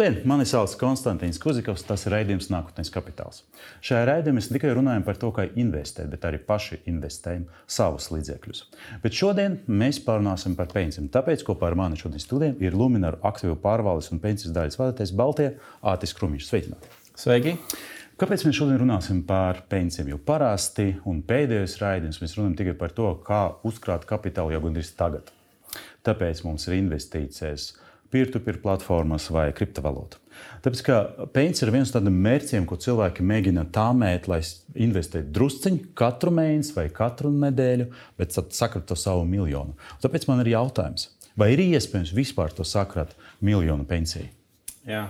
Labdien! Mani sauc Konstants Kuzikovs, tas ir raidījums Nākotnes kapitāls. Šajā raidījumā mēs tikai runājam par to, kā investēt, bet arī paši investējam savus līdzekļus. Bet šodien mēs parunāsim par pensijām. Tāpēc kopā ar mani šodien studijā ir Lunāra aktīvu pārvaldes un pensijas daļas vadītājs Baltijas Ātis Krūmiņš. Sveicināti! Sveiki! Kāpēc mēs šodien runāsim par pensijām? Jo parasti un pēdējos raidījumos mēs runājam tikai par to, kā uzkrāt kapitālu jau gandrīz tagad. Tāpēc mums ir investīcijas peer-to-peer platformas vai kriptovalūtu. Tāpēc, pensija ir viens no tādiem mērķiem, ko cilvēki mēģina tāmēt, lai investētu drusciņu katru mēnesi vai katru nedēļu, bet sakrat to savu miljonu. Tāpēc man ir jautājums, vai ir iespējams vispār to sakrat miljonu pensiju? Jā.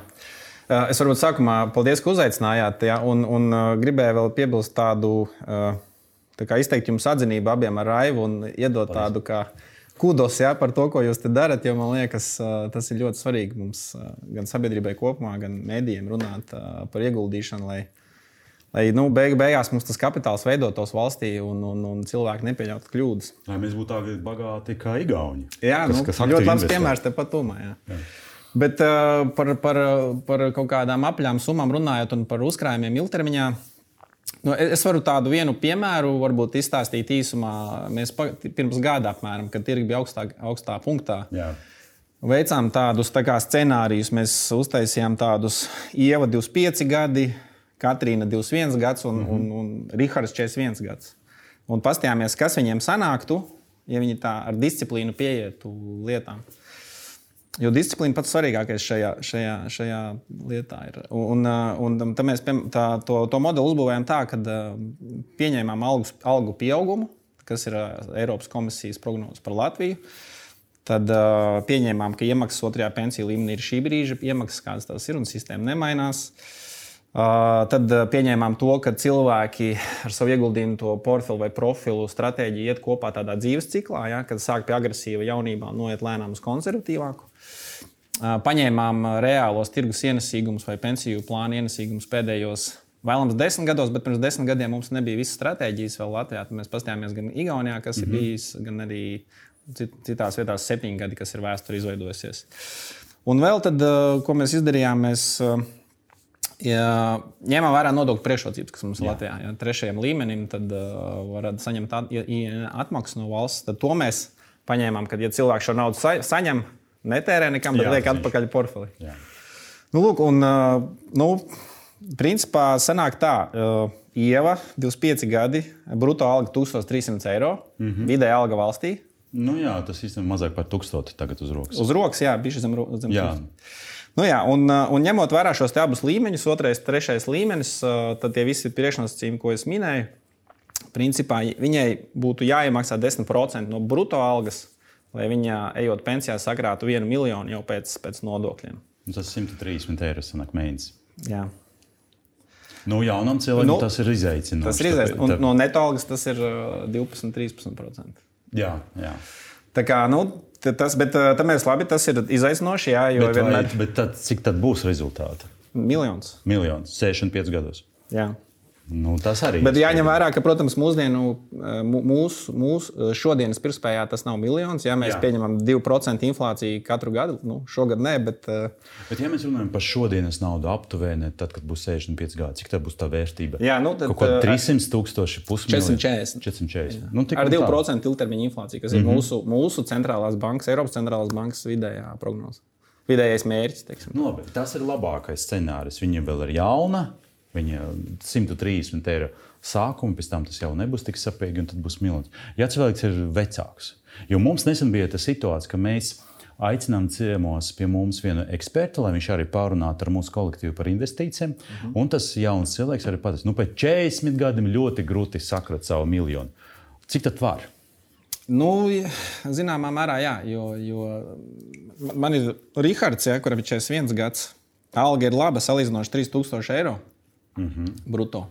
Es varbūt sākumā paldies, ka uzaicinājāt, ja, un, un gribēju vēl piebilst tādu, tā kā izteikt jums atzinību abiem ar Raivu un iedot paldies. tādu, kā kudos ja, par to, ko jūs te darat. Jo man liekas, tas ir ļoti svarīgi mums, gan sabiedrībai kopumā, gan mēdījiem runāt par ieguldīšanu. Lai, lai nu, beig, beigās mums tas kapitāls veidotos valstī un, un, un cilvēki nepieļautu kļūdas. Lai mēs būtu tādi bagāti kā Igauni. Jā, kas, nu, kas ļoti labs piemērs tepat tumā. Jā. Jā. Bet uh, par, par, par kaut kādām apļām summām runājot un par uzkrājumiem ilgtermiņā. Uh, Nu, es varu tādu vienu piemēru varbūt izstāstīt īsumā. Mēs pirms gada apmēram, kad tirgi bija augstā, augstā punktā. Jā. Veicām tādus tā scenārijus. Mēs uztaisījām tādus ieva 25 gadi, Katrīna 21 gads un, mm -hmm. un, un Rihards 41 gads. Un paskatījāmies, kas viņiem sanāktu, ja viņi tā ar disciplīnu pieietu lietām. Jo disciplīna pats svarīgākais šajā, šajā, šajā lietā ir. Un, un, un mēs tā, to, to modeli uzbūvējām tā, ka pieņēmām algu, algu pieaugumu, kas ir Eiropas komisijas prognozes par Latviju. Tad uh, pieņēmām, ka iemaksas otrajā pensiju līmenī ir šī brīža iemaksas, kādas tās ir, un sistēma nemainās. Uh, tad uh, pieņēmām to, ka cilvēki ar savu ieguldījumu, to portfeli vai profilu stratēģiju iet kopā tādā dzīves ciklā, ja, kad sāk pie agresīva jaunībā, noiet lēnām uz konservatīvāku paņēmām reālos tirgus ienesīgumus vai pensiju plānu ienesīgumus pēdējos vēlams desmit gados, bet pirms desmit gadiem mums nebija visas stratēģijas vēl Latvijā. Tad mēs paskatījāmies gan Igaunijā, kas mm -hmm. ir mhm. bijis, gan arī citās vietās septiņi gadi, kas ir vēsture izveidojusies. Un vēl tad, ko mēs izdarījām, mēs ja ņēmām vērā nodokļu priekšrocības, kas mums ir Latvijā. Ja trešajam līmenim tad uh, varētu saņemt atmaksu no valsts. Tad to mēs paņēmām, kad ja cilvēks šo naudu sa saņem netērē nekam, bet Jā, liek atpakaļ portfelī. Jā. Nu, lūk, un, nu, principā sanāk tā. Ieva, 25 gadi, brutto alga 1300 eiro, mm -hmm. vidēja alga valstī. Nu, jā, tas īstenībā mazāk par 1000 tagad uz rokas. Uz rokas, jā, bija zem, zem jā. Nu, jā, un, un ņemot vērā šos abus līmeņus, otrais, trešais līmenis, tad tie visi priekšnosacījumi, ko es minēju, principā viņai būtu jāiemaksā 10% no brutto algas lai viņa, ejot pensijā, sakrātu vienu miljonu jau pēc, pēc nodokļiem. Tas 130 eiro sanāk mēnesis. Jā. Nu, jaunam cilvēkam nu, tas ir izaicinājums. Tas ir izaicinājums. Un no neto algas tas ir 12-13%. Jā, jā. Tā kā, nu, tas, bet tam ir labi, tas ir izaicinoši. Jā, bet, vienmēr... vai, bet tad, cik tad būs rezultāti? Miljons. Miljons, 65 gados. Jā. Nu, tas arī ir. Bet jāņem vērā, ka, protams, mūsdienu, eh, mūsu, mūsu eh, šodienas pirktspējā tas nav miljons. Ja mēs Jā. pieņemam 2% inflāciju katru gadu, nu, šogad nē, bet. Eh, bet, ja mēs runājam par šodienas naudu aptuveni, tad, kad būs 65 gadi, cik tā būs tā vērtība? Jā, nu, tad, Kaut kā 300 tūkstoši, pusmiljonu. 440. 440. Nu, Ar 2% ilgtermiņa inflāciju, kas mm -hmm. ir mhm. mūsu, mūsu centrālās bankas, Eiropas centrālās bankas vidējā prognoze. Vidējais mērķis. Nu, labi, tas ir labākais scenārijs. Viņa vēl ir jauna, Viņa 130 eiro sākuma, pēc tam tas jau nebūs tik sapīgi, un tad būs milzīgs. Ja cilvēks ir vecāks, jo mums nesen bija tā situācija, ka mēs aicinām ciemos pie mums vienu ekspertu, lai viņš arī pārunātu ar mūsu kolektīvu par investīcijiem. Mhm. -huh. Un tas jauns cilvēks arī pateica, nu, pēc 40 gadiem ļoti grūti sakrat savu miljonu. Cik tad var? Nu, zināmā mērā, jā, jo, jo man ir Rahards, ja, kuram ir 41 gads. Alga ir laba, salīdzinoši 3000 eiro. Mm -hmm. Bruto.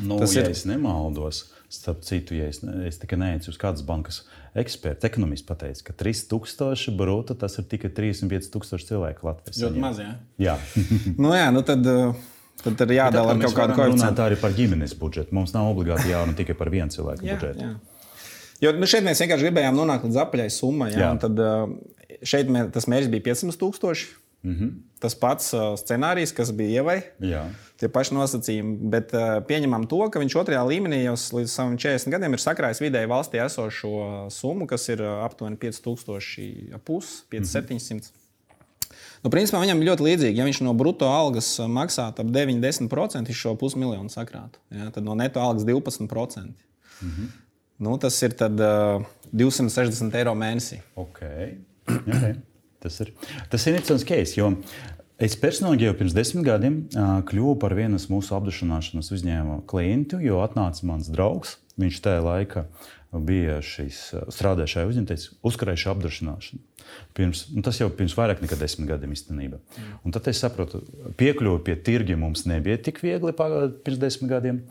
Nu, Tas ja ir. Es nemaldos. Starp citu, ja es, es tikai neicu uz kādas bankas eksperta, ekonomists pateica, ka 3000 brūta tas ir tikai 35,000 cilvēku Latvijas. Ļoti maz, jā. jā. nu, jā, nu tad. Tad ir jādala ar kaut kādu koeficientu. Tā arī par ģimenes budžetu. Mums nav obligāti jārunā tikai par vienu cilvēku jā, budžetu. Jā. Jo nu, šeit mēs vienkārši gribējām nonākt līdz apaļai summai. Tad šeit mē, tas mērķis bija 500 tūkstoši. -hmm. Tas pats uh, scenārijs, kas bija ievai. Jā. Tie paši nosacījumi, bet uh, pieņemam to, ka viņš otrajā līmenī jau līdz saviem 40 gadiem ir sakrājis vidēji valstī esošo summu, kas ir uh, aptuveni 5000, pus, 5700. Mm -hmm. Nu, principā viņam ir ļoti līdzīgi. Ja viņš no brutto algas maksātu ap 9-10%, viņš šo pusmiljonu sakrātu. Ja? Tad no neto algas 12%. Mm -hmm. nu, tas ir tad, uh, 260 eiro mēnesī. Okay. Okay. Tas ir, tas ir interesants case, jo es personīgi jau pirms desmit gadiem kļuvu par vienas mūsu apdrošināšanas uzņēmuma klientu, jo atnāca mans draugs. Viņš tajā laikā bija šis strādājis šajā uzņēmumā, uzkarējuši apdrošināšanu. Pirms, nu, tas jau pirms vairāk nekā desmit gadiem īstenībā. Mm. Un tad es saprotu, piekļuvi pie tirgiem mums nebija tik viegli pirms desmit gadiem.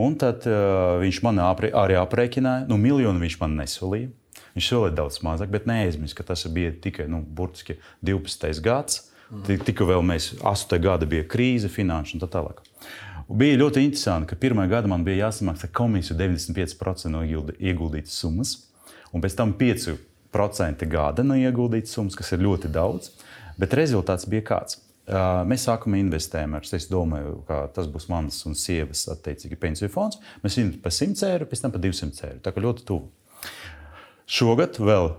Un tad uh, viņš man arī aprēķināja, nu, miljonu viņš man nesolīja. Viņš solīja daudz mazāk, bet neaizmirst, ka tas bija tikai nu, burtiski 12. gads. Mm. Tikko vēl mēs 8. gada bija krīze, finanšu un tā tālāk. Bija ļoti interesanti, ka pirmā gada man bija jāsamaksā komisija 95% no ieguldītas summas, un pēc tam 5% gada no ieguldītas summas, kas ir ļoti daudz. Bet rezultāts bija kāds. Mēs sākumā investējam, ar, es domāju, ka tas būs mans un sievas attiecīgi pensiju fonds. Mēs investējam par 100 eiro, pēc tam par 200 eiro. Tā kā ļoti tuvu. Šogad, vēl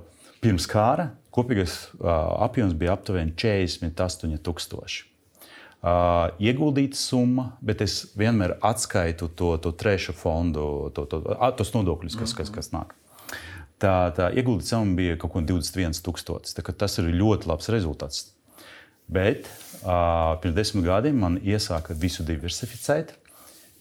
pirms kara, kopīgais uh, apjoms bija aptuveni 48,000. Uh, ieguldīta summa, bet es vienmēr atskaitu to, to trešo fondu, to, to, tos nodokļus, kas, kas, kas nāk. Tā, tā ieguldīta summa bija kaut kāda 21,000. Tas ir ļoti labs rezultāts. Bet uh, pirms desmit gadiem man iesāka visu diversificēt,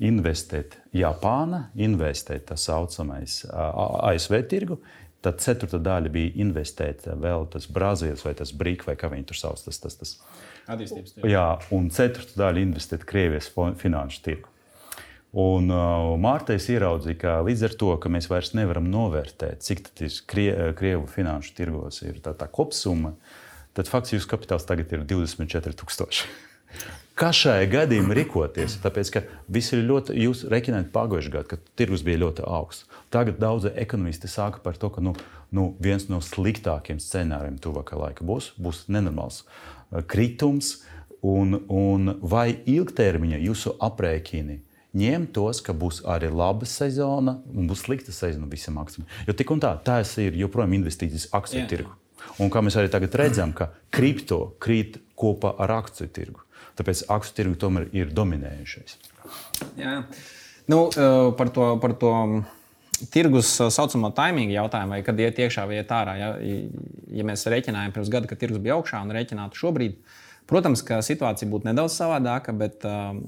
investēt Japāna, investēt tā saucamais uh, ASV tirgu, Tad ceturta daļa bija investēt vēl tas Brazīlijas vai tas brīvs, vai kā viņi tur sauc. Tas, tas, tas. Attīstības tirgu. Jā, un ceturta daļa investēt Krievijas finanšu tirgu. Un uh, Mārtais ieraudzīja, ka līdz ar to, ka mēs vairs nevaram novērtēt, cik tas krie, Krievu finanšu tirgos ir tā, tā kopsumma, tad faktiski jūsu kapitāls tagad ir 24,000. Kā šajā gadījumā rīkoties? Tāpēc, ka viss ir ļoti, jūs reiķināt pagājušajā gadā, kad tirgus bija ļoti augsts. Tagad daudzi ekonomisti saka par to, ka nu, nu, viens no sliktākajiem scenārijiem tuvākajā laikā būs, būs nenormāls uh, kritums, un, un vai ilgtermiņā jūsu aprēķini ņem tos, ka būs arī laba sezona un būs slikta sezona visam akcijam. Jo tik un tā, tās ir joprojām investīcijas akciju tirgu. Un kā mēs arī tagad redzam, ka kripto krīt kopā ar akciju tirgu. Tāpēc akciju tirgu tomēr ir dominējušais. Jā. Nu, uh, par to, par to tirgus uh, saucamo taimingu jautājumu, vai kad iet iekšā vai iet ārā. Ja, ja mēs rēķinājām pirms gada, ka tirgus bija augšā un rēķinātu šobrīd, protams, ka situācija būtu nedaudz savādāka, bet, um,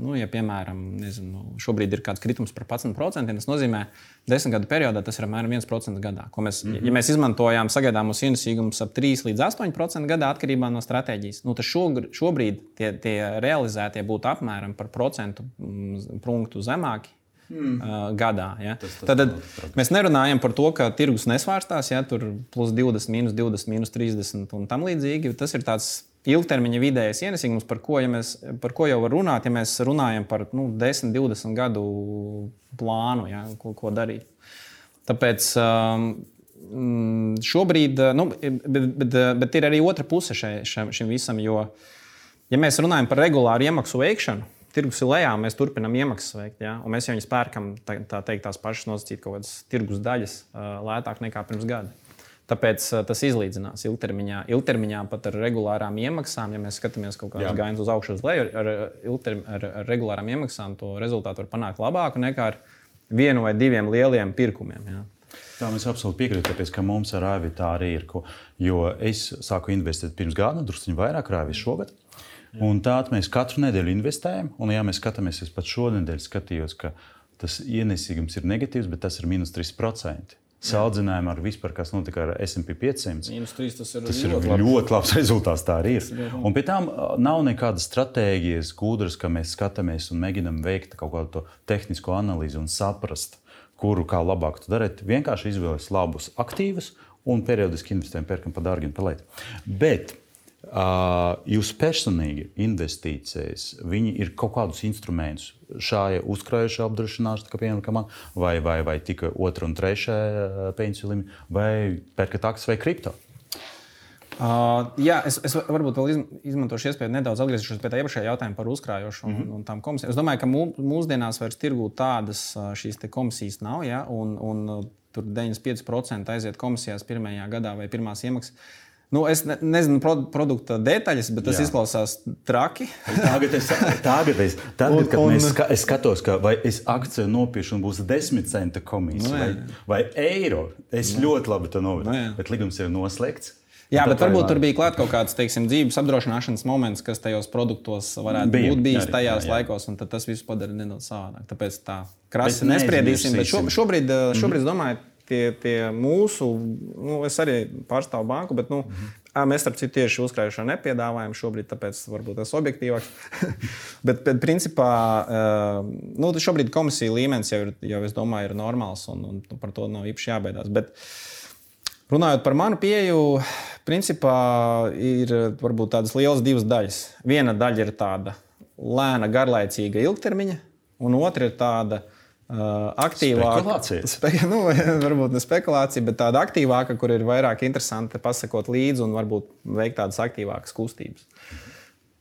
nu, ja piemēram nezinu, šobrīd ir kāds kritums par 11%, tas nozīmē, ka desmit gadu periodā tas ir apmēram 1% gadā. Mēs, mm -hmm. Ja mēs izmantojām sagaidāmos ienesīgumus ap 3 līdz 8% gadā atkarībā no stratēģijas, nu, tad šobrīd tie, tie realizētie būtu apmēram par procentu mm, punktu zemāki mm. gadā. Ja? Tas, tas Tad mēs nerunājam par to, ka tirgus nesvārstās, ja tur plus 20, minus 20, minus 30 un tam līdzīgi. Tas ir tāds ilgtermiņa vidējais ienesīgums, par ko, ja mēs, par ko jau var runāt, ja mēs runājam par nu, 10, 20 gadu plānu, ja? ko, ko darīt. Tāpēc um, šobrīd, nu, bet, bet, bet ir arī otra puse šai, šim, šim visam, jo, ja mēs runājam par regulāru iemaksu veikšanu, tirgus ir lejā, mēs turpinām iemaksas veikt. Ja? Un mēs jau viņus pērkam tā, tā teikt, tās pašas nosacīt kaut kādas tirgus daļas lētāk nekā pirms gada. Tāpēc tas izlīdzinās ilgtermiņā. Ilgtermiņā pat ar regulārām iemaksām, ja mēs skatāmies kaut kādas gājienus uz augšu, uz leju, ar, ar, ar, ar regulārām iemaksām to rezultātu var panākt labāku nekā ar vienu vai diviem lieliem pirkumiem. Ja. Tā mēs absolūti piekrītam, ka mums ar Rāvi tā arī ir. Ko, jo es sāku investēt pirms gada, druskuļi vairāk Rāvi šogad. Un tādā mēs katru nedēļu investējam. Un, ja mēs skatāmies, es pat šonadēļ skatījos, ka tas ienesīgums ir negatīvs, bet tas ir minus 3%. Salīdzinājumā ar vispār, kas notika ar SP 500. Minus 3 tas ir, tas ir ļoti, labs. ļoti labs rezultāts. Tā arī ir. Un pie tam nav nekādas stratēģijas, gudras, ka mēs skatāmies un mēģinām veikt kaut kādu tehnisko analīzi un saprast, kuru kā labāk darīt. Vienkārši izvēlēties labus aktīvus un periodiski investējam, pērkam par dārgu un par lētu. Uh, jūs personīgi investīcijas, viņi ir kaut kādus instrumentus šāda uzkrājuša apdrošināšana, kā piemēram, man, vai, vai, vai tikai otrā un trešā pensiju līmenī, vai pērkat akcijas vai kripto? Uh, jā, es, es varbūt vēl izmantošu iespēju nedaudz atgriezties pie tā iepriekšējā jautājuma par uzkrājošanu mm -hmm. un, un tām komisijām. Es domāju, ka mū, mūsdienās vairs tirgū tādas šīs komisijas nav, ja, un, un tur 95% aiziet komisijās pirmajā gadā vai pirmās iemaksas. Nu, es ne, nezinu produkta detaļas, bet tas Jā. izklausās traki. tagad, es, tagad, es, tagad un, kad un, es, es skatos, ka vai es akciju nopirkšu un būs 10 centi komisija nu, vai, vai eiro, es nu. ļoti labi to novērtēju. Nu, bet līgums ir noslēgts. Jā, bet varbūt tur bija klāts kaut kāds teiksim, dzīves apdrošināšanas moments, kas tajos produktos varētu bija, būt bijis jā, tajās jā, jā. laikos, un tas viss padara nedaudz savādāk. Tāpēc tā krasi nespriedīsim. Bet šo, šobrīd, mm -hmm. šobrīd domāju, tie, tie mūsu, nu, es arī pārstāvu banku, bet nu, -hmm. mēs starp citu tieši uzkrājušo nepiedāvājam šobrīd, tāpēc varbūt tas objektīvāks. bet, bet, principā, nu, šobrīd komisija līmenis jau, ir, jau es domāju, ir normāls un, un par to nav īpaši jābaidās. Bet, Runājot par manu pieeju, principā ir varbūt tādas lielas divas daļas. Viena daļa ir tāda lēna, garlaicīga ilgtermiņa, un otra ir tāda Uh, aktīvāka. Spe, nu, varbūt ne spekulācija, bet tāda aktīvāka, kur ir vairāk interesanti pasakot līdzi un varbūt veikt tādas aktīvākas kustības.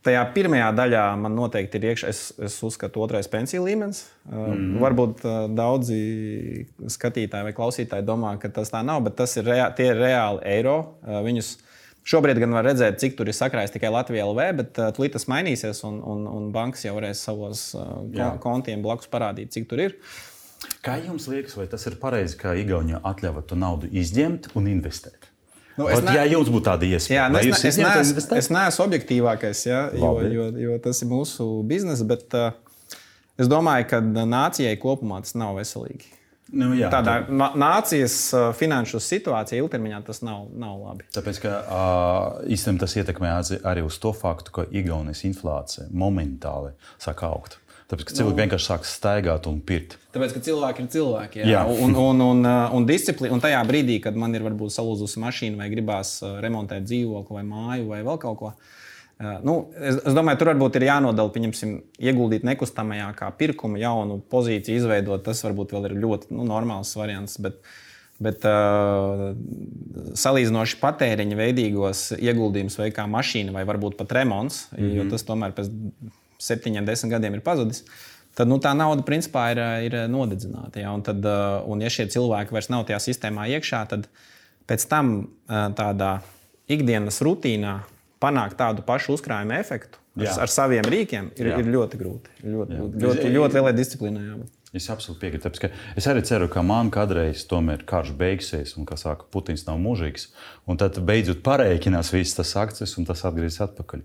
Tajā pirmajā daļā man noteikti ir iekšā, es, es uzskatu, otrais pensiju līmenis. Uh, mm. Varbūt uh, daudzi skatītāji vai klausītāji domā, ka tas tā nav, bet tas ir, rea ir reāli eiro. Viņus Šobrīd gan var redzēt, cik tur ir sakrājis tikai Latvijas LV, bet uh, tūlīt tas mainīsies, un, un, un bankas jau varēs savos uh, kontiem blakus parādīt, cik tur ir. Kā jums liekas, vai tas ir pareizi, ka Igaunija atļauj to naudu izņemt un investēt? Nu, es ne... Ja jums būtu tāda iespēja, jā, nu, es, ne, es, neesmu, es neesmu objektīvākais, ja, jo, jo, jo tas ir mūsu biznesa, bet uh, es domāju, ka nācijai kopumā tas nav veselīgi. Nu, jā, Tādā tā... nācijas finanšu situācijā ilgtermiņā tas nav, nav labi. Tāpēc, ka īstenībā tas ietekmē arī uz to faktu, ka Igaunijas inflācija momentāli sāk augt. Tāpēc, ka cilvēki nu, vienkārši sāk staigāt un pirkt. Tāpēc, ka cilvēki ir cilvēki. Jā. Jā. Un, un, un, un, disciplīna, un tajā brīdī, kad man ir varbūt salūzusi mašīna, vai gribās remontēt dzīvokli, vai māju, vai vēl kaut ko tādu Nu, es, es domāju, tur varbūt ir jānodala, pieņemsim, ieguldīt nekustamajā kā pirkuma jaunu pozīciju, izveidot. Tas varbūt vēl ir ļoti nu, normāls variants. Bet, bet uh, salīdzinoši patēriņa veidīgos ieguldījumus veikt kā mašīna vai varbūt pat remonts, mm -hmm. jo tas tomēr pēc septiņiem, desmit gadiem ir pazudis. Tad nu, tā nauda principā ir, ir nodedzināta. Ja? Un, tad, uh, un ja šie cilvēki vairs nav tajā sistēmā iekšā, tad pēc tam uh, tādā ikdienas rutīnā panākt tādu pašu uzkrājuma efektu ar, ar saviem rīkiem ir, Jā. ir ļoti grūti. Ļoti, ļoti, ļoti, ļoti lielai disciplīnai jābūt. Es absolūti piekrītu. Tāpēc, es arī ceru, ka man kādreiz tomēr karš beigsies, un, kā saka, Putins nav mūžīgs. Un tad beidzot pareikinās visas tas akcijas, un tas atgriezīsies atpakaļ.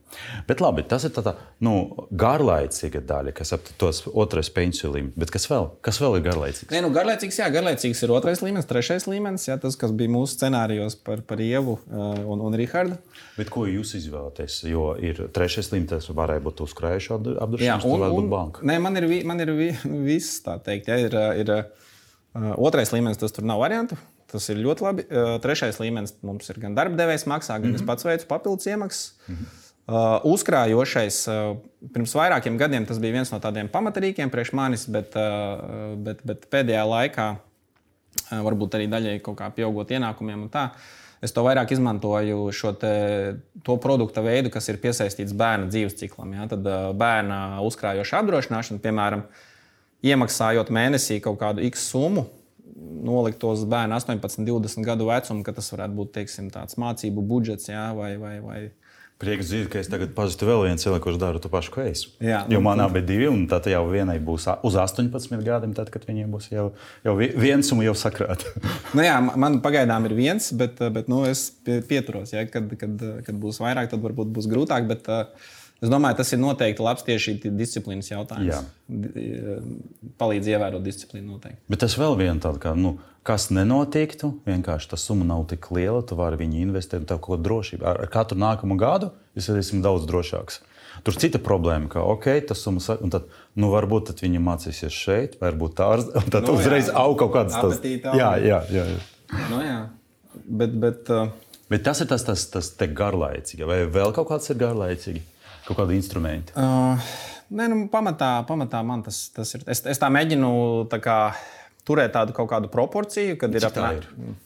Bet labi, tas ir tā nu, garlaicīga daļa, kas ap tos otrais pensiju līmenis. Bet kas vēl? Kas vēl ir garlaicīgs? Nē, nu, garlaicīgs, jā, garlaicīgs ir otrais līmenis, trešais līmenis, jā, tas, kas bija mūsu scenārijos par, par Ievu uh, un, un Rihardu. Bet ko jūs izvēlaties? Jo ir trešais līmenis, tas varēja būt uzkrājuši apdrošināšanu, tas varētu būt banka. Nē, man ir, man ir viss tā teikt. Ja, ir, ir uh, otrais līmenis, tas tur nav variantu. Tas ir ļoti labi. Trešais līmenis mums ir gan darba devējs maksā, gan mm -hmm. es mhm. pats veicu papildus iemaksas. Mm -hmm. Uh, uzkrājošais, uh, pirms vairākiem gadiem tas bija viens no tādiem pamatrīkiem priekš manis, bet, uh, bet, bet pēdējā laikā, varbūt arī daļai kaut kā pieaugot ienākumiem un tā, es to vairāk izmantoju šo te, to produktu veidu, kas ir piesaistīts bērna dzīves ciklam. Ja? Tad bērna uzkrājoša apdrošināšana, piemēram, uh, iemaksājot mēnesī kaut kādu X summu, nolikt to uz bērnu 18, 20 gadu vecumu, ka tas varētu būt teiksim, tāds mācību budžets jā, vai, vai, vai Prieks dzirdēt, ka es tagad pazīstu vēl vienu cilvēku, kurš dara to pašu, ko es. Jā, jo nu, man abi divi, un tad jau vienai būs uz 18 gadiem, tad, kad viņiem būs jau, jau viens un jau sakrāt. nu, jā, man pagaidām ir viens, bet, bet nu, es pieturos. Ja, kad, kad, kad būs vairāk, tad varbūt būs grūtāk. Bet, uh, Es domāju, tas ir noteikti labs tieši disciplīnas jautājums. Jā. Palīdz ievērot disciplīnu noteikti. Bet tas vēl viena tāda, ka, nu, kas nenotiktu, vienkārši tā summa nav tik liela, tu vari viņu investēt, tev kaut ko drošību. Ar, katru nākamo gadu es esmu daudz drošāks. Tur cita problēma, ka, ok, tas summa, un tad, nu, varbūt tad viņi mācīsies šeit, varbūt tā, un tad nu, uzreiz aug kaut kāds tāds. Jā, jā, jā. jā. Nu, jā. Bet, bet, uh... bet tas ir tas, tas, tas garlaicīgi, vai vēl kaut kāds ir garlaicīgi? Kaut kādi instrumenti? Uh, nē, nu, pamatā, pamatā man tas, tas ir. Es, es tā mēģinu tā kā, turēt tādu kaut kādu proporciju, kad Cik ir apmēram.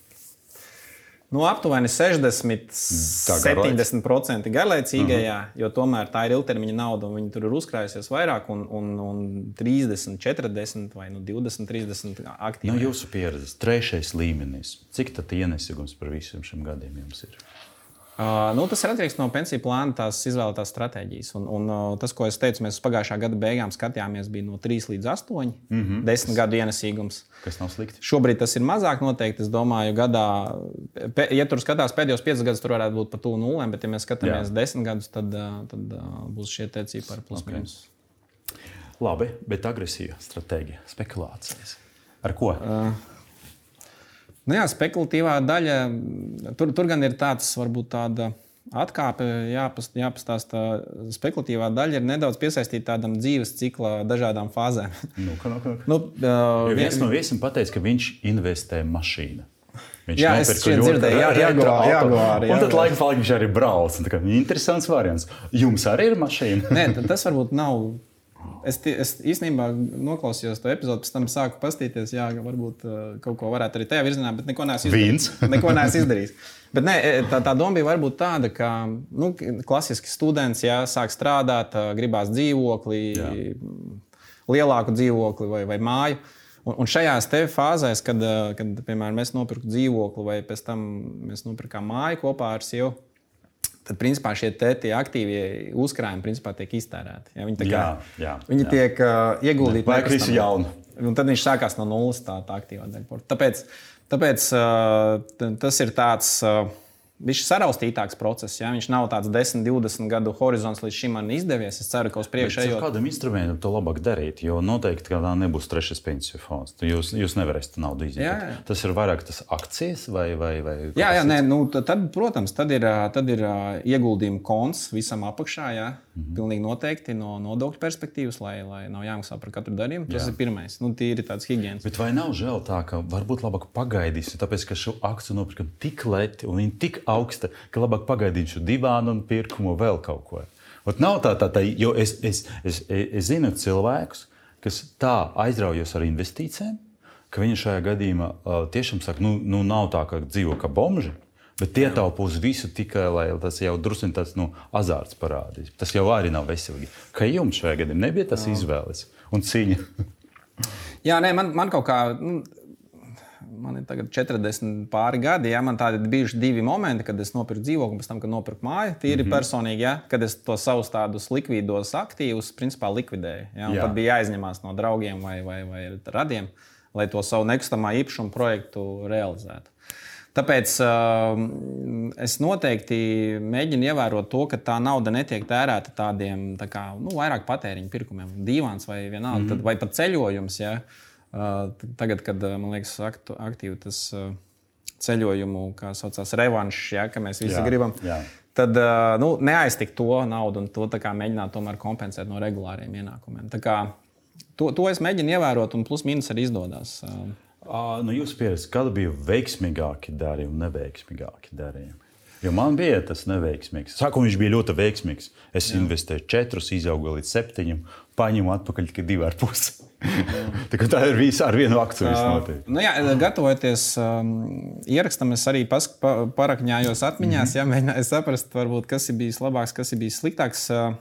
Nu, aptuveni 60, 70% garlaicīgajā, uh -huh. jo tomēr tā ir ilgtermiņa nauda, un viņi tur ir uzkrājusies vairāk, un, un, un 30, 40 vai nu, 20, 30 aktīvi. No nu, jūsu pieredzes, trešais līmenis, cik tad ienesīgums par visiem šiem gadiem jums ir? Uh, nu, tas ir atkarīgs no pensiju plāna, tās izvēlētās stratēģijas. Un, un, uh, tas, ko es teicu, mēs pagājušā gada beigām skatījāmies, bija no 3 līdz 8, mm -hmm. 10 gadu ienesīgums. Kas nav slikti. Šobrīd tas ir mazāk noteikti. Es domāju, gadā, ja tur skatās pēdējos 5 gadus, tur varētu būt pat tuvu nulēm, bet, ja mēs skatāmies Jā. 10 gadus, tad, tad uh, būs šie cipari plus okay. mīnus. Labi, bet agresīva stratēģija, spekulācijas. Ar ko? Uh, Nu jā, spekulatīvā daļa, tur, tur gan ir tāds, varbūt tāda atkāpe, jāpast, jāpastāsta. Spekulatīvā daļa ir nedaudz piesaistīta tādam dzīves cikla dažādām fāzēm. Nu, ka, nu, ka. Nu, uh, viens no viesiem pateica, ka viņš investē mašīnā. Viņš jā, es dzirdēju, jā, jāgāvā, jāgāvā, un tad laika falka viņš arī brauc. Interesants variants. Jums arī ir mašīna? Nē, tas varbūt nav Es, es īstenībā noklausījos to epizodi, pēc tam sāku paskatīties, jā, varbūt uh, kaut ko varētu arī tajā virzienā, bet neko neesmu izdarījis. neko neesmu izdarījis. Bet nē, e, tā, tā doma bija varbūt tāda, ka nu, klasiski students jā, sāk strādāt, uh, gribās dzīvokli, jā. lielāku dzīvokli vai, vai māju. Un, un šajās fāzēs, kad, uh, kad piemēram, mēs nopirkām dzīvokli vai pēc tam mēs nopirkām māju kopā ar sievu tad principā šie te, aktīvie uzkrājumi principā, tiek iztērēti. Ja? Viņi, kā, jā, jā, viņi jā. tiek uh, ieguldīti vai visu jaunu. Un tad viņš sākās no nulles, tā, tā aktīvā daļa. Tāpēc, tāpēc uh, tas ir tāds. Uh, Viņš ir saraustītāks process. Ja? Viņš nav tāds 10, 20 gadu horizonts, līdz šim man izdevies. Es ceru, ka uz priekšu ejot. Kādam instrumentam to labāk darīt? Jo noteikti, ka tā nebūs trešais pensiju fonds. Jūs, jūs nevarēsiet naudu izdot. Tas ir vairāk tas akcijas vai. vai, vai jā, jā nē, nu, tad, protams, tad ir, tad ir ieguldījuma konts visam apakšā. Jā. -hmm. Pilnīgi noteikti no nodokļu perspektīvas, lai, lai nav jāmaksā par katru darījumu. Tas jā. ir pirmais. Nu, tīri tāds higiēnas. Bet vai nav žēl tā, ka varbūt labāk pagaidīsim, tāpēc ka šo akciju nopirkam tik lēti un viņi tik augsta, ka labāk pagaidīšu divānu un pirkumu vēl kaut ko. Ot nav tā, tā, tā, jo es, es, es, es, zinu cilvēkus, kas tā aizraujas ar investīcijiem, ka viņi šajā gadījumā uh, tiešām saka, nu, nu nav tā, ka dzīvo kā bomži. Bet ietaupa uz visu tikai, lai tas jau drusku tāds nu, azarts parādīs. Tas jau arī nav veselīgi. Kā jums šajā gadījumā nebija tas Jā. izvēles un cīņa? Jā, nē, man, man kaut kā. Nu, man ir tagad 40 pāri gadi. Ja, man tādi bijuši divi momenti, kad es nopirku dzīvokli, pēc tam, kad nopirku māju. Tīri mm -hmm. personīgi, ja, kad es to savus tādus likvidos aktīvus principā likvidēju. Ja, Jā. Tad bija jāizņemās no draugiem vai, vai, vai radiem, lai to savu nekustamā īpašumu projektu realizētu. Tāpēc uh, es noteikti mēģinu ievērot to, ka tā nauda netiek tērēta tādiem tā kā, nu, vairāk patēriņa pirkumiem, divāns vai vienalga, mm -hmm. tad, vai pat ceļojums. Ja? Uh, tagad, kad man liekas, aktu, aktīvi tas ceļojumu, kā saucās, revanšs, ja, ka mēs visi jā, gribam. Jā. Tad nu, neaiztikt to naudu un to mēģināt tomēr kompensēt no regulāriem ienākumiem. Tā kā, to, to es mēģinu ievērot, un plus mīnus arī izdodas. Uh, Nu, jūs pieredzat, kad bija veiksmīgāki darījumi un neveiksmīgāki darījumi? Jo man bija tas neveiksmīgs. Sākumā viņš bija ļoti veiksmīgs. Es Jā. investēju četrus, izaugu līdz septiņiem, paņēmu atpakaļ tikai divi ar pusi. tā ir visa ar vienu akciju. Uh, nu jā, gatavoties um, ierakstam, es arī pask, pa, parakņājos atmiņās, mm -hmm. ja, mēģināju saprast, varbūt, kas ir bijis labāks, kas ir bijis sliktāks. Uh,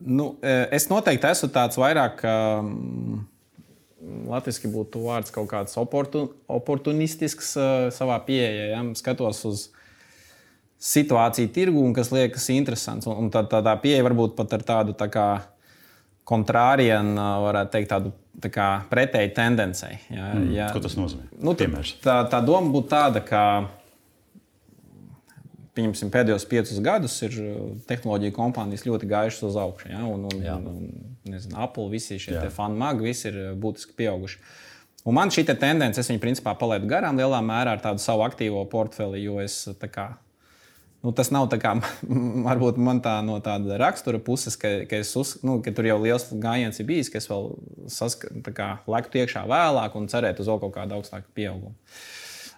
nu, es noteikti esmu tāds vairāk. Um, Latvijasiski būtu vārds kaut kāds oportun, oportunistisks uh, savā pieejā. Ja? Skatos uz situāciju tirgu, un kas liekas interesants. Un, un tā, tā, tā pieeja varbūt pat ar tādu tā kā kontrārienu, varētu teikt, tādu tā kā pretēji tendencei. Ja, mm, ja, ko tas nozīmē? Nu, tā, tā, tā doma būtu tāda, ka pieņemsim, pēdējos piecus gadus ir uh, tehnoloģija kompānijas ļoti gājušas uz augšu. Ja? Un, un, un, un, nezinu, Apple, visi šie fanmagi, visi ir uh, būtiski pieauguši. Un man šī te tendence, es viņu principā palaidu garām lielā mērā ar tādu savu aktīvo portfeli, jo es tā kā. Nu, tas nav tā kā, varbūt man tā no tāda rakstura puses, ka, ka, uz, nu, ka tur jau liels gājiens ir bijis, ka es vēl lektu iekšā vēlāk un cerētu uz vēl kaut kādu augstāku pieaugumu.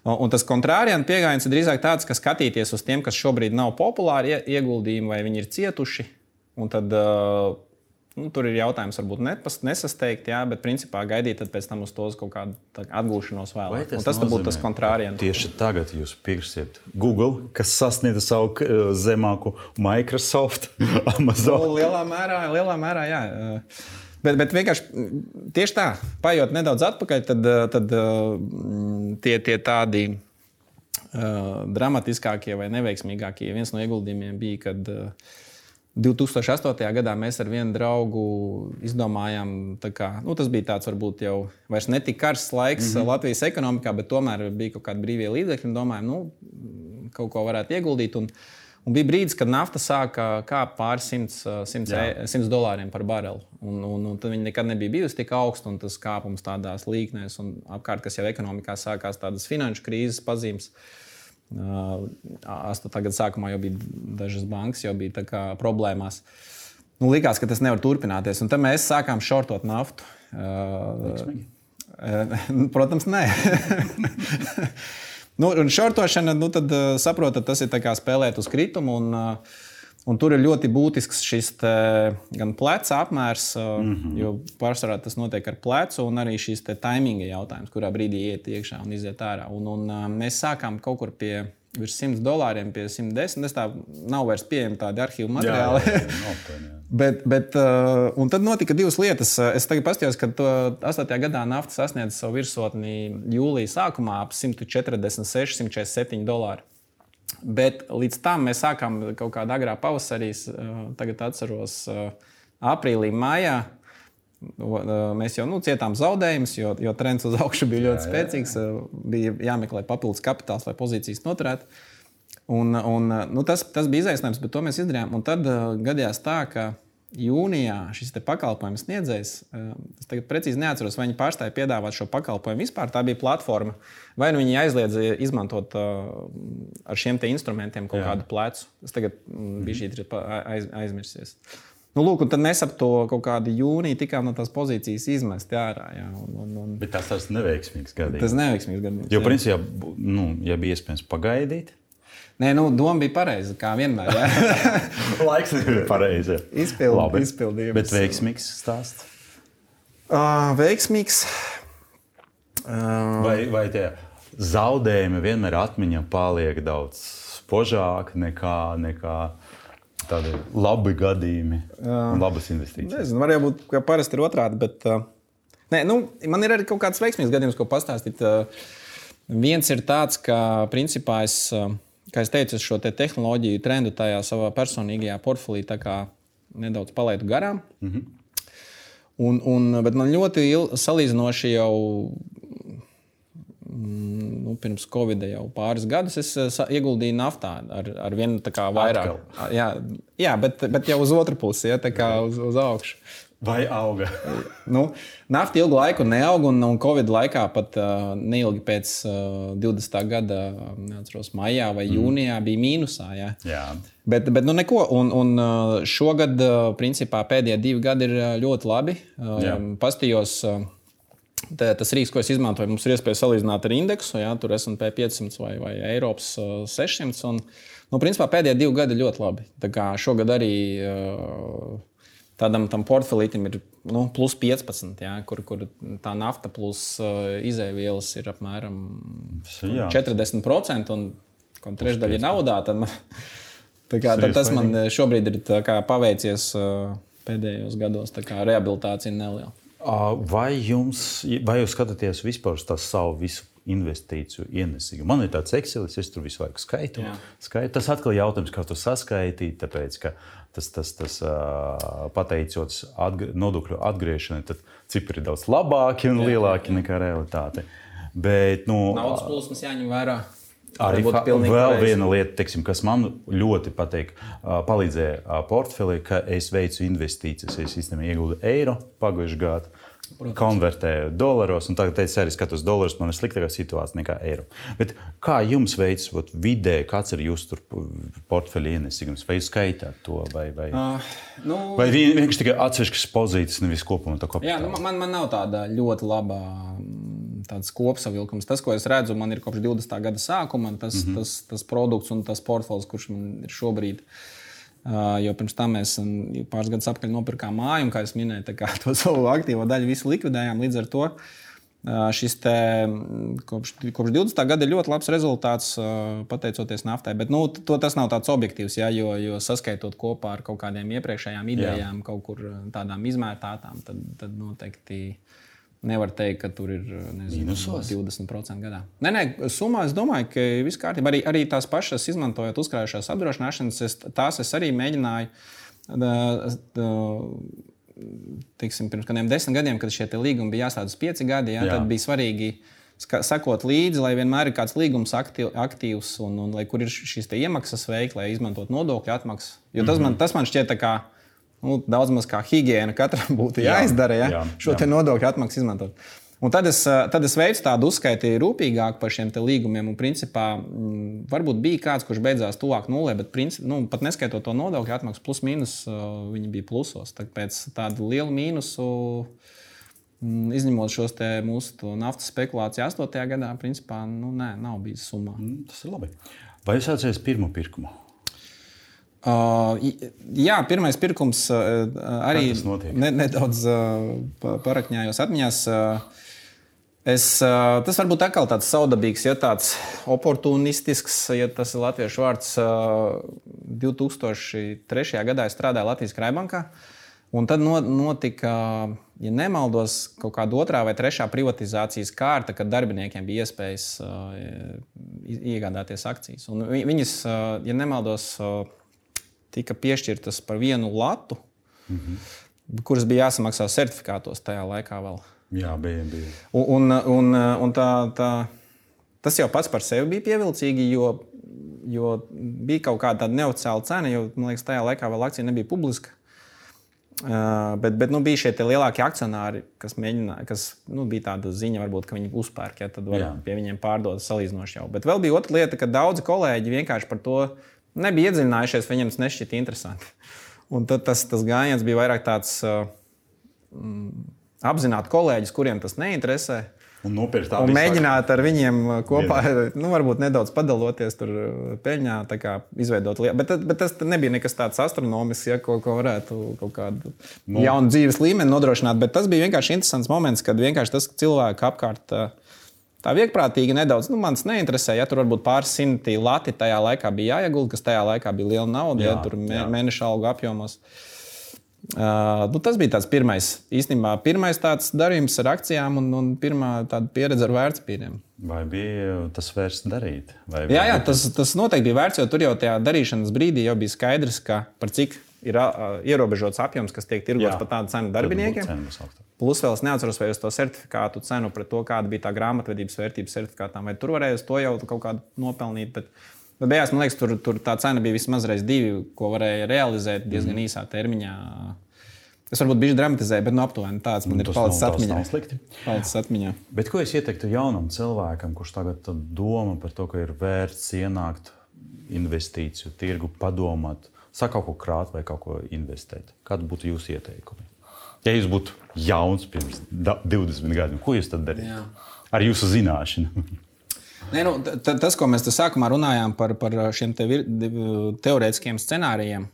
Un tas kontrārienu pieejams ir drīzāk tāds, ka skatīties uz tiem, kas šobrīd nav populāri ieguldījumi, vai viņi ir cietuši, un tad uh, Nu, tur ir jautājums, varbūt nepas, nesasteigt, jā, bet principā gaidīt pēc tam uz to uz kaut kādu atgūšanos vēlāk. Tas, tas būtu tas kontrāriens. Tieši tagad jūs pirksiet Google, kas sasniedz savu zemāku Microsoft, Amazon. Nu, lielā mērā, lielā mērā, jā. Bet, bet vienkārši tieši tā, paiet nedaudz atpakaļ, tad, tad tie, tie tādi dramatiskākie vai neveiksmīgākie viens no ieguldījumiem bija, kad uh, 2008. gadā mēs ar vienu draugu izdomājām, kā, nu, tas bija tāds varbūt jau ne tik karsts laiks mm -hmm. Latvijas ekonomikā, bet tomēr bija kaut kādi brīvie līdzekļi. Domājām, nu, kaut ko varētu ieguldīt. Un, un bija brīdis, kad nafta sāka kāpt pāri 100, 100, e, 100 dolāriem par barelu. Un, un, un tad viņi nekad nebija bijusi tik augsta, un tas kāpums tādās līknēs, un apkārt, kas jau ekonomikā sākās tādas finanšu krīzes pazīmes. Uh, 8. gada sākumā jau bija dažas bankas, jau bija problēmās. Nu, likās, ka tas nevar turpināties. Un tad mēs sākām šortot naftu. Liksmīgi. Protams, nē. nu, un šortošana, nu, tad saprotat, tas ir spēlēt uz kritumu. Un, uh, Un tur ir ļoti būtisks šis te, gan pleca apmērs, mm -hmm. jo pārsvarā tas notiek ar plecu, un arī šis taiminga jautājums, kurā brīdī iet iekšā un iziet ārā. Un, un, mēs sākām kaut kur pie virs 100 dolāriem, pie 110. Tas tā nav vairs pieejami tādi arhīvu materiāli. Jā, jā, jā, bet, bet, uh, tad notika divas lietas. Es tagad paskatījos, ka 8. gadā nafta sasniedza savu virsotni jūlijā sākumā ap 146, 147 dolāru. Bet līdz tam mēs sākām kaut kādā agrā pavasarī, tagad atceros, aprīlī, maijā. Mēs jau nu, cietām zaudējumus, jo, jo trends uz augšu bija ļoti jā, spēcīgs. Jā, jā. Bija jāmeklē papildus kapitāls, lai pozīcijas noturētu. Un, un, nu, tas, tas bija izaicinājums, bet to mēs izdarījām. Un tad gadījās tā, ka jūnijā šis pakalpojums sniedzējs, eh, es tagad precīzi neatceros, vai viņi pārstāja piedāvāt šo pakalpojumu vispār. Tā bija platforma, vai nu viņi aizliedza izmantot uh, ar šiem instrumentiem kaut Jā. kādu plecu. Es tagad mm, biju šī aiz, aizmirsies. Nu, lūk, un tad mēs ap to kaut kādu jūniju tikām no tās pozīcijas izmest ārā. Jā, un, un, un... Bet tas tas neveiksmīgs gadījums. Tas neveiksmīgs gadījums. Jo, principā, nu, ja bija iespējams pagaidīt, Nē, nu, doma bija pareiza, kā vienmēr. Laiks bija pareizi. Izpildījums. Bet veiksmīgs stāsts. Uh, veiksmīgs. Uh... Vai, vai tie zaudējumi vienmēr atmiņā paliek daudz spožāk nekā, nekā tādi labi gadījumi un labas investīcijas? Nezinu, varbūt ka parasti ir otrādi, bet uh, nē, nu, man ir arī kaut kāds veiksmīgs gadījums, ko pastāstīt. Uh, viens ir tāds, ka principā es. Uh, kā jau teicu, šo te tehnoloģiju trendu tajā savā personīgajā portfelī nedaudz palaidu garām. Mm -hmm. un, un, bet man ļoti il, salīdzinoši jau mm, nu, pirms Covid jau pāris gadus es ieguldīju naftā ar, ar vienu vairāk. Atkal. Jā, jā bet, bet jau uz otru pusi, ja, uz, uz augšu. Vai auga? nu, nafta ilgu laiku neauga, un, un Covid laikā pat uh, neilgi pēc uh, 20. gada, neatceros, maijā vai mm. jūnijā bija mīnusā. Ja? Jā. Bet, bet nu neko, un, un šogad, principā, pēdējie divi gadi ir ļoti labi. Uh, Pastījos, Tā, tas rīks, ko es izmantoju, mums ir iespēja salīdzināt ar indeksu. Jā, tur esmu pie 500 vai, vai Eiropas 600. Un, nu, principā pēdējie divi gadi ir ļoti labi. Tā kā šogad arī uh, tādam tam portfelītam ir nu, plus 15, jā, kur, kur tā nafta plus uh, izēvielas ir apmēram jā. 40%, un trešdaļa ir naudā. Tad, kā, tad tas man šobrīd ir paveicies uh, pēdējos gados, tā kā rehabilitācija neliela. Vai, jums, vai jūs skatāties vispār uz savu visu investīciju ienesīgumu? Man ir tāds Excel, es tur visu laiku skaitu. skaitu. Tas atkal ir jautājums, kā to saskaitīt. Tāpēc, ka tas, tas, tas pateicoties atgr nodokļu atgriešanai, tad cipari ir daudz labāki un lielāki nekā realitāte. Bet, nu, Naudas plūsmas jāņem vērā. Arī vēl pareizi. viena lieta, teiksim, kas man ļoti patīk, palīdzēja portfelī, ka es veicu investīcijas. Es īstenībā iegūstu eiro pagājušajā gadā konvertēju dolāros, un tagad es arī skatos dolārus. Man ir sliktākā situācija nekā eiro. Bet kā jums veicas vidē, kāds ir jūsu portfeļa ienesīgums? Vai jūs skaitāt to, vai, vai, uh, nu, vai vienkārši tikai atsevišķas pozīcijas, nevis kopumā? Jā, nu, man, man nav tāda ļoti laba mm, tāds kopsavilkums. Tas, ko es redzu, man ir kopš 20. gada sākuma, tas, mm -hmm. tas, tas produkts un tas portfels, kurš man ir šobrīd. Jo pirms tam mēs pāris gadus atpakaļ nopirkām māju, un, kā jau minēju, to savu aktīvo daļu visu likvidējām. Līdz ar to šis te, kopš, kopš 20. gada ir ļoti labs rezultāts, pateicoties naftai. Bet nu, to, tas nav tāds objektīvs, ja, jo, jo saskaitot kopā ar kaut kādiem iepriekšējām idejām, Jā. kaut kur tādām izmērtātām, tad, tad noteikti. Nevar teikt, ka tur ir nezinu, 20% gadā. Nē, nē, summā es domāju, ka viss kārtībā. Arī, arī tās pašas, izmantojot uzkrājušās apdrošināšanas, es, tās es arī mēģināju. Tiksim, pirms kādiem desmit gadiem, kad šie līgumi bija jāstāda uz pieci gadi, ja, Jā. tad bija svarīgi sekot līdzi, lai vienmēr ir kāds līgums aktīv, aktīvs un, un lai kur ir šīs iemaksas veikti, lai izmantotu nodokļu atmaksas. Jo tas, mm -hmm. man, tas man šķiet kā nu, daudz maz kā higiēna katram būtu jāizdara, ja jā, šo jā. nodokļu atmaksu izmantot. Un tad es, eh, tad es veicu tādu uzskaiti rūpīgāk par šiem līgumiem. Un, principā, m, mm, varbūt bija kāds, kurš beidzās tuvāk nulē, bet princip, nu, pat neskaitot to nodokļu atmaksu, plus mīnus, eh, viņi bija plusos. Tāpēc tādu lielu mīnusu, m, mm, izņemot šos mūsu naftas spekulāciju 8. gadā, principā nu, nē, nav bijis summā. Mm, tas ir labi. Vai jūs atceraties pirmo pirkumu? Uh, jā, pirmais pirkums uh, arī ne, nedaudz uh, parakņājos atmiņās. Es, tas varbūt atkal tāds saudabīgs, ja tāds oportunistisks, ja tas ir latviešu vārds. Uh, 2003. gadā es strādāju Latvijas Krājbankā. Un tad notika, ja nemaldos, kaut kāda otrā vai trešā privatizācijas kārta, kad darbiniekiem bija iespējas iegādāties akcijas. Un viņas, ja nemaldos, tika piešķirtas par vienu latu, mm -hmm. kuras bija jāsamaksā certifikātos tajā laikā vēl. Jā, bija. bija. Un, un, un, tā, tā, tas jau pats par sevi bija pievilcīgi, jo, jo bija kaut kāda neoficiāla cena, jo man liekas, tajā laikā vēl akcija nebija publiska. Uh, bet bet nu, bija šie lielākie akcionāri, kas, mēģināja, kas nu, bija tāda ziņa, varbūt, ka viņi uzpērk, ja tad var Jā. pie viņiem pārdot salīdzinoši jau. Bet vēl bija otra lieta, ka daudzi kolēģi vienkārši par to nebija iedziļinājušies, viņiem tas nešķita interesanti. Un tad tas, tas gājiens bija vairāk tāds uh, mm, apzināti kolēģis, kuriem tas neinteresē. Un, un mēģināt ar viņiem uh, kopā, nu, varbūt nedaudz padaloties tur uh, peļņā, kā izveidot lietu. Bet, bet tas nebija nekas tāds astronomisks, ja, ko, ko varētu kaut kādu no. Nu. jaunu dzīves līmeni nodrošināt. Bet tas bija vienkārši interesants moments, kad vienkārši tas cilvēks apkārt. Uh, tā viegprātīgi nedaudz. Nu, Mans neinteresē, ja tur varbūt pāris simti lati tajā laikā bija jāiegulda, kas tajā laikā bija liela nauda, jā, ja tur mē, mēneša algu apjomos. Uh, nu, tas bija tāds pirmais, īstenībā, pirmais tāds darījums ar akcijām un, un pirmā pieredze ar vērtspapīriem. Vai bija tas vērts darīt? Vai jā, jā tas, tas noteikti bija vērts, jo tur jau tajā darīšanas brīdī jau bija skaidrs, ka par cik ir uh, ierobežots apjoms, kas tiek tirgots par tādu cenu darbiniekiem. Plus vēl es neatceros, vai uz to certifikātu cenu pret to, kāda bija tā grāmatvedības vērtības certifikātām, vai tur varēja uz to jau kaut kādu nopelnīt. Bet, bet beigās, man liekas, tur, tur tā cena bija vismaz reiz divi, ko varēja realizēt diezgan mm. īsā termiņā. Es varbūt biju dramatizējis, bet nu, aptuveni tāds man nu, ir palicis atmiņā. Palicis atmiņā. Bet ko es ieteiktu jaunam cilvēkam, kurš tagad domā par to, ka ir vērts ienākt investīciju tirgu, padomāt, sāk kaut ko krāt vai kaut ko investēt? Kādi būtu jūsu ieteikumi? Ja jūs būtu jauns pirms 20 gadiem, ko jūs tad darītu? Jā. Ar jūsu zināšanu. Nē, nu, tas, ko mēs sākumā runājām par, par šiem te vir, teorētiskiem scenārijiem,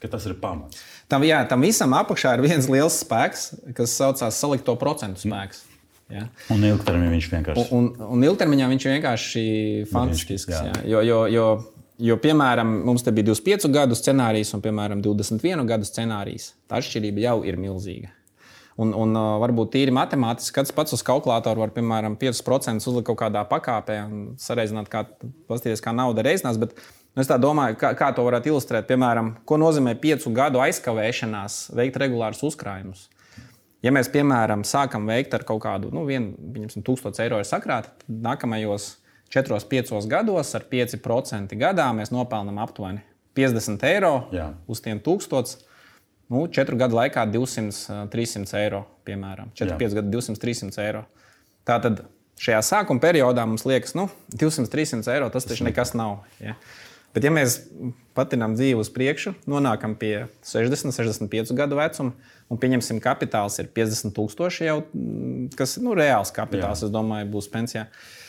tas ir pamats. Tam, jā, tam visam apakšā ir viens liels spēks, kas saucās salikto procentu spēks. Ja? Un ilgtermiņā viņš vienkārši. Un, un, un ilgtermiņā viņš vienkārši fantastisks. Jā. Jā. Jo, jo, jo Jo, piemēram, mums te bija 25 gadu scenārijs un, piemēram, 21 gadu scenārijs. Tā atšķirība jau ir milzīga. Un, un uh, varbūt tīri matemātiski, kāds pats uz kalkulātoru var, piemēram, 5% uzlikt kaut kādā pakāpē un sareizināt, kā, pasties, kā nauda reizinās. Bet es domāju, kā, kā to varētu ilustrēt. Piemēram, ko nozīmē 5 gadu aizkavēšanās veikt regulārus uzkrājumus. Ja mēs, piemēram, sākam veikt ar kaut kādu, nu, vienu, 1000 eiro sakrāt, tad nākamajos 4-5 gados ar 5% gadā mēs nopelnām aptuveni 50 eiro Jā. uz tiem tūkstošiem. Nu, 4 gadu laikā 200-300 eiro, piemēram. 4-5 gadu 200-300 eiro. Tātad šajā sākuma periodā mums liekas, ka nu, 200-300 eiro tas taču nekas nav. Ja? Bet, ja mēs patinām dzīvi uz priekšu, nonākam pie 60, 65 gadu vecuma, un pieņemsim, kapitāls ir 50 tūkstoši jau, kas ir nu, reāls kapitāls, Jā. es domāju, būs pensijā. Uh,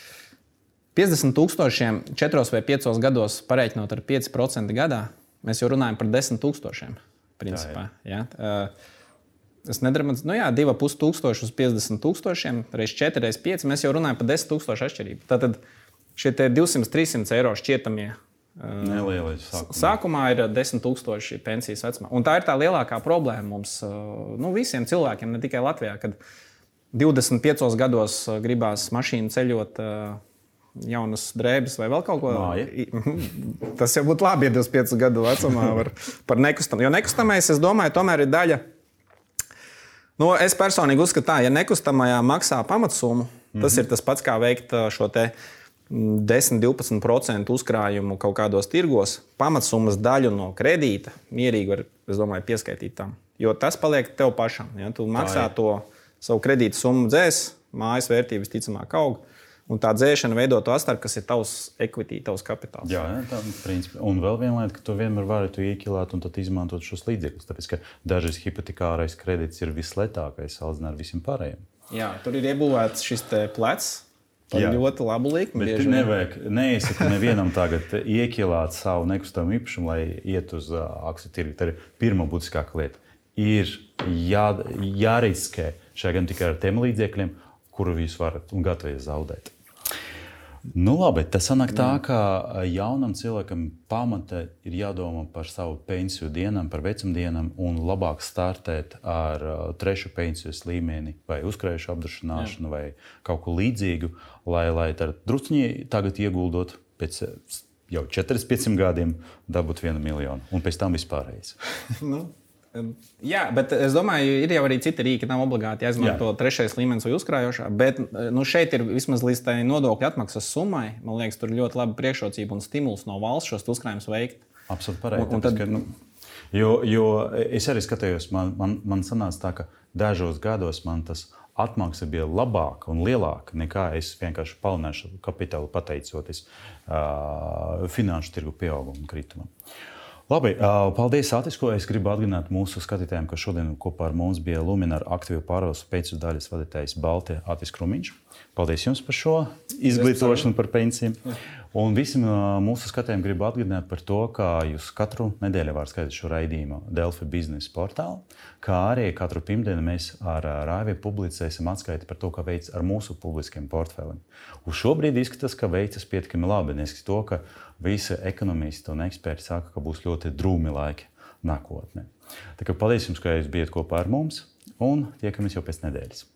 50 tūkstošiem 4 vai 5 gados pareiķinot ar 5% gadā, mēs jau runājam par desmit tūkstošiem. Principā, jā, jā. Es nedaru, nu jā, 2,5 tūkstoši uz 50 tūkstošiem, reizes 4, reizes 5. Mēs jau runājam par 10 tūkstošu atšķirību. Tātad šie 200-300 eiro šķietamie. Nelielais sākumā. sākumā ir 10,000 pensijas vecumā. Un tā ir tā lielākā problēma mums, nu, visiem cilvēkiem, ne tikai Latvijā, kad 25 gados gribās mašīnu ceļot jaunas drēbes vai vēl kaut ko tādu. Tas jau būtu labi, ja 25 gadu vecumā var par nekustamo. Jo nekustamais, es domāju, tomēr ir daļa. Nu, es personīgi uzskatu, ka, ja nekustamajā maksā pamatsummu, tas mm -hmm. ir tas pats kā veikt šo 10-12% uzkrājumu kaut kādos tirgos, pamatsummas daļu no kredīta mierīgi var domāju, pieskaitīt tam. Jo tas paliek tev pašam. Ja? Tu maksā to savu kredītu summu dzēs, mājas vērtības ticamāk aug. Un tā dzēšana veido to astaru, kas ir tavs equity, tavs kapitāls. Jā, tā ir. Un vēl viena lieta, ka tu vienmēr vari to iekilēt un izmantot šos līdzekļus. Tāpēc, ka dažreiz hipotekārais kredīts ir vislētākais salīdzinājumā ar visiem pārējiem. Jā, tur ir iebūvēts šis plecs. Jā. ļoti labu likmi. Bet nevajag, neiesaku nevienam tagad iekilāt savu nekustamo īpašumu, lai iet uz uh, akciju tirgu. Tā ir pirmā būtiskākā lieta. Ir jā, jāriskē šajā gan tikai ar tiem līdzekļiem, kuru jūs varat un gatavi zaudēt. Nu, labi, tas sanāk tā, ka jaunam cilvēkam pamata ir jādomā par savu pensiju dienām, par vecumdienām, un labāk startēt ar uh, trešu pensijas līmeni, vai uzkrājušu apdrošināšanu, vai kaut ko līdzīgu, lai, lai druskuļi tagad ieguldot pēc jau 4-5 gadiem, dabūt vienu miljonu, un pēc tam vispārējais. nu, Jā, bet es domāju, ir jau arī citi rīki, nav obligāti jāizmanto Jā. trešais līmenis vai uzkrājošā. Bet nu, šeit ir vismaz līdz tai nodokļu atmaksas summai. Man liekas, tur ir ļoti laba priekšrocība un stimuls no valsts šos uzkrājumus veikt. Absolūti pareizi. Tad, ka, nu, jo, jo es arī skatījos, man, man, man sanāca tā, ka dažos gados man tas atmaksa bija labāka un lielāka nekā es vienkārši palielināšu kapitālu pateicoties uh, finanšu tirgu pieaugumam kritumam. Uh, Labi, paldies, Atis, ko es gribu atgādināt mūsu skatītājiem, ka šodien kopā ar mums bija Lumināra aktīvu pārvaldes pēcu daļas vadītājs Baltijas Atis Krumiņš. Paldies jums par šo izglītošanu par pensijām. Un visiem mūsu skatītājiem gribu atgādināt par to, ka jūs katru nedēļu varat skatīties šo raidījumu Delfi biznesa portālā, kā arī katru pirmdienu mēs ar Rāviju publicēsim atskaiti par to, kā veids ar mūsu publiskiem portfeliem. Uz šobrīd izskatās, ka veicas pietiekami labi, neskatoties to, ka visi ekonomisti un eksperti saka, ka būs ļoti drūmi laiki nākotnē. Tā kā paldies jums, ka jūs bijat kopā ar mums un tiekamies jau pēc nedēļas.